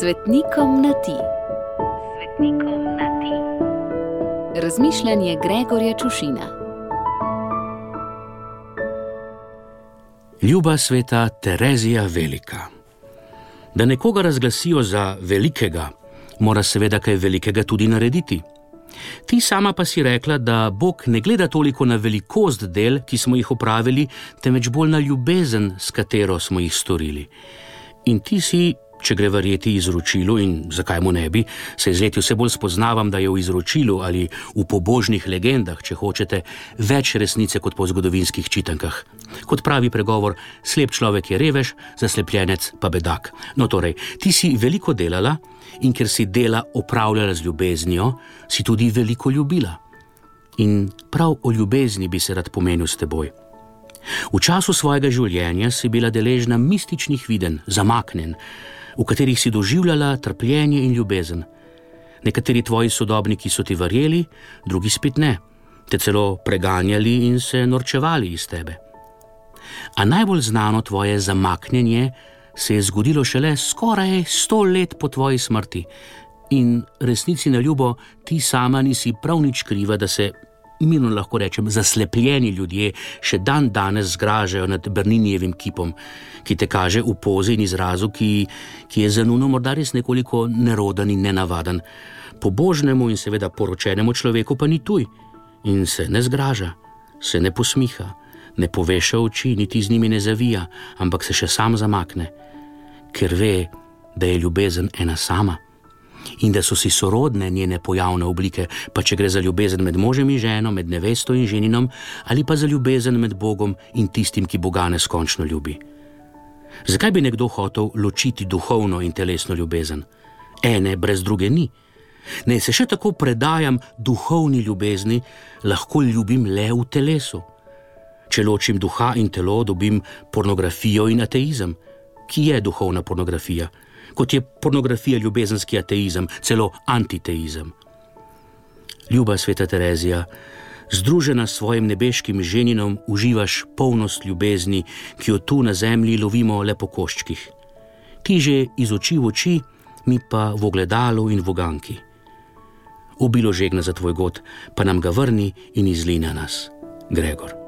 Svetnikom na ti. Svetnikom na ti. Razmišljanje Gregorja Čušina. Ljuba sveta Terezija Velika. Da nekoga razglasijo za velikega, mora seveda kaj velikega tudi narediti. Ti sama pa si rekla, da Bog ne gleda toliko na velikost del, ki smo jih opravili, temveč bolj na ljubezen, s katero smo jih storili. In ti si če gre verjeti izročilu in zakaj mu ne bi, se z leti vse bolj spoznavam, da je v izročilu ali v pobožnih legendah, če hočete, več resnice kot po zgodovinskih čitankah. Kot pravi pregovor, slep človek je revež, zaslepljenec pa bedak. No, torej, ti si veliko delala in ker si dela opravljala z ljubeznijo, si tudi veliko ljubila. In prav o ljubezni bi se rad pomenil s teboj. V času svojega življenja si bila deležna mističnih viden, zamaknen, v katerih si doživljala trpljenje in ljubezen. Nekateri tvoji sodobniki so ti verjeli, drugi spet ne, te celo preganjali in se norčevali iz tebe. A najbolj znano tvoje zamaknjenje se je zgodilo šele skoraj sto let po tvoji smrti. In resnici na ljubo, ti sama nisi prav nič kriva, da se mirno lahko rečem, zaslepljeni ljudje še dan danes zgražajo nad Brninjevim kipom, ki te kaže v pozi in izrazu, ki, ki je za nuno morda res nekoliko neroden in nenavaden. Pobožnemu in seveda poročenemu človeku pa ni tuj in se ne zgraža, se ne posmiha, ne poveša oči, niti z njimi ne zavija, ampak se še sam zamakne, ker ve, da je ljubezen ena sama in da so si sorodne njene pojavne oblike, pa če gre za ljubezen med možem in ženo, med nevesto in ženinom, ali pa za ljubezen med Bogom in tistim, ki Boga neskončno ljubi. Zakaj bi nekdo hotel ločiti duhovno in telesno ljubezen? Ene brez druge ni. Ne se še tako predajam duhovni ljubezni, lahko ljubim le v telesu. Če ločim duha in telo, dobim pornografijo in ateizem. Ki je duhovna pornografija? Kot je pornografija ljubezenski ateizem, celo antiteizem. Ljuba sveta Terezija, združena s svojim nebeškim ženinom, uživaš polnost ljubezni, ki jo tu na zemlji lovimo le po koščkih. Ti že iz oči v oči, mi pa v ogledalu in v oganki. Ubilo žegna za tvoj god, pa nam ga vrni in izlina nas, Gregor.